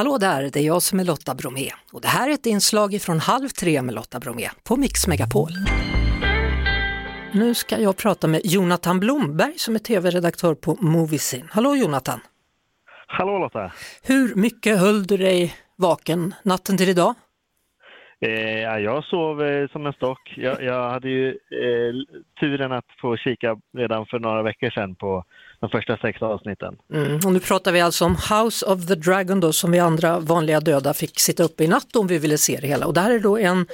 Hallå där, det är jag som är Lotta Bromé och det här är ett inslag från Halv tre med Lotta Bromé på Mix Megapol. Nu ska jag prata med Jonathan Blomberg som är tv-redaktör på Moviesin. Hallå Jonathan! Hallå Lotta! Hur mycket höll du dig vaken natten till idag? Eh, jag sov eh, som en stock. Jag, jag hade ju eh, turen att få kika redan för några veckor sedan på de första sex avsnitten. Mm, och nu pratar vi alltså om House of the Dragon då som vi andra vanliga döda fick sitta uppe i natt om vi ville se det hela. Och det här är då en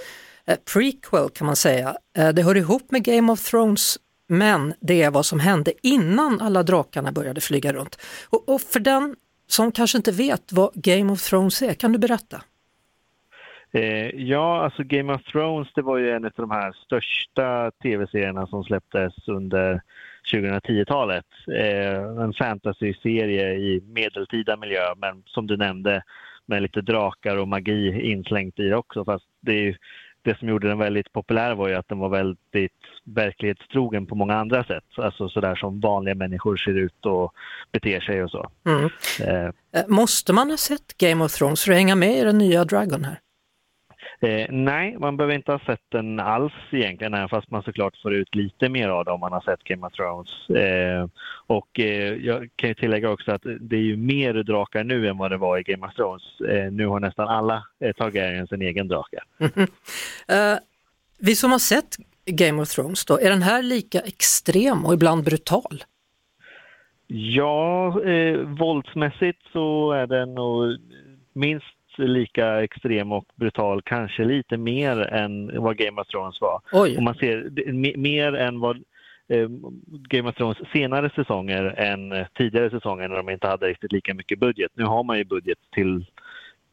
eh, prequel kan man säga. Eh, det hör ihop med Game of Thrones men det är vad som hände innan alla drakarna började flyga runt. Och, och för den som kanske inte vet vad Game of Thrones är, kan du berätta? Eh, ja, alltså Game of Thrones det var ju en av de här största tv-serierna som släpptes under 2010-talet. Eh, en fantasy-serie i medeltida miljö, men som du nämnde med lite drakar och magi inslängt i det också. Fast det, det som gjorde den väldigt populär var ju att den var väldigt verklighetstrogen på många andra sätt. Alltså sådär som vanliga människor ser ut och beter sig och så. Mm. Eh. Måste man ha sett Game of Thrones för att hänga med i den nya Dragon här? Eh, nej, man behöver inte ha sett den alls egentligen, även fast man såklart får ut lite mer av det om man har sett Game of Thrones. Eh, och eh, jag kan ju tillägga också att det är ju mer drakar nu än vad det var i Game of Thrones. Eh, nu har nästan alla eh, Targaryen sin egen drake. uh, vi som har sett Game of Thrones då, är den här lika extrem och ibland brutal? Ja, eh, våldsmässigt så är den nog minst lika extrem och brutal, kanske lite mer än vad Game of Thrones var. Oj. Och man ser mer än vad eh, Game of Thrones senare säsonger än tidigare säsonger när de inte hade riktigt lika mycket budget. Nu har man ju budget till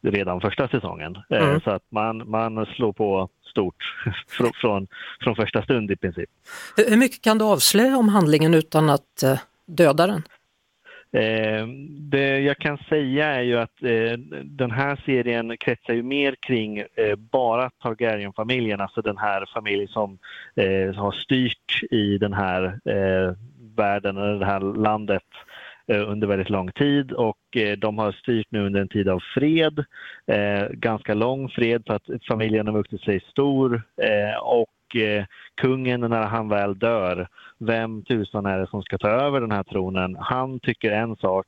redan första säsongen. Eh, mm. Så att man, man slår på stort från, från, första stund i princip. Hur mycket kan du avslöja om handlingen utan att eh, döda den? Eh, det jag kan säga är ju att eh, den här serien kretsar ju mer kring eh, bara Targaryen-familjen, alltså den här familjen som eh, har styrt i den här eh, världen, eller det här landet eh, under väldigt lång tid. Och de har styrt nu under en tid av fred, ganska lång fred för att familjen har vuxit sig stor. Och kungen när han väl dör vem tusan är det som ska ta över den här tronen? Han tycker en sak,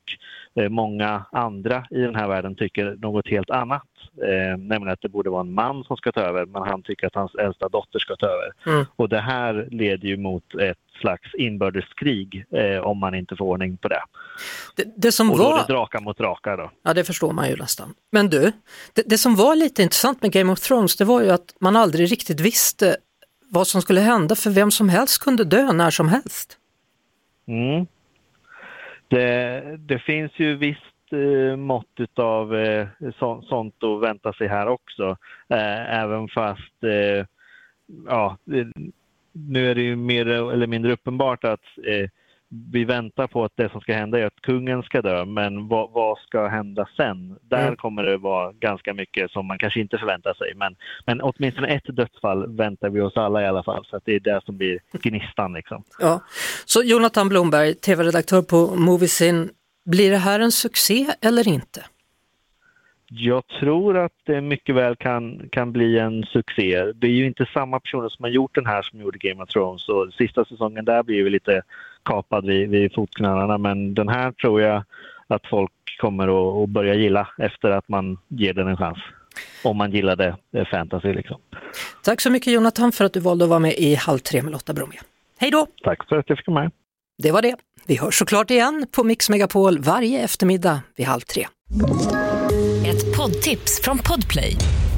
eh, många andra i den här världen tycker något helt annat. Eh, nämligen att det borde vara en man som ska ta över, men han tycker att hans äldsta dotter ska ta över. Mm. Och det här leder ju mot ett slags inbördeskrig eh, om man inte får ordning på det. Det, det som och då var... är det drakar mot drakar då. Ja, det förstår man ju nästan. Men du, det, det som var lite intressant med Game of Thrones, det var ju att man aldrig riktigt visste vad som skulle hända för vem som helst kunde dö när som helst. Mm. Det, det finns ju visst eh, mått av eh, så, sånt att vänta sig här också. Eh, även fast, eh, ja, nu är det ju mer eller mindre uppenbart att eh, vi väntar på att det som ska hända är att kungen ska dö, men vad, vad ska hända sen? Där mm. kommer det vara ganska mycket som man kanske inte förväntar sig. Men, men åtminstone ett dödsfall väntar vi oss alla i alla fall, så att det är det som blir gnistan. Liksom. Ja. Så Jonathan Blomberg, tv-redaktör på Moviesin, blir det här en succé eller inte? Jag tror att det mycket väl kan, kan bli en succé. Det är ju inte samma personer som har gjort den här som gjorde Game of Thrones och sista säsongen där blir ju lite kapad vid, vid fotknölarna men den här tror jag att folk kommer att, börja gilla efter att man ger den en chans. Om man gillade fantasy liksom. Tack så mycket Jonathan för att du valde att vara med i Halv tre med Lotta Bromé. Hej då! Tack för att jag fick vara med. Det var det. Vi hörs såklart igen på Mix Megapol varje eftermiddag vid halv tre. Ett poddtips från Podplay.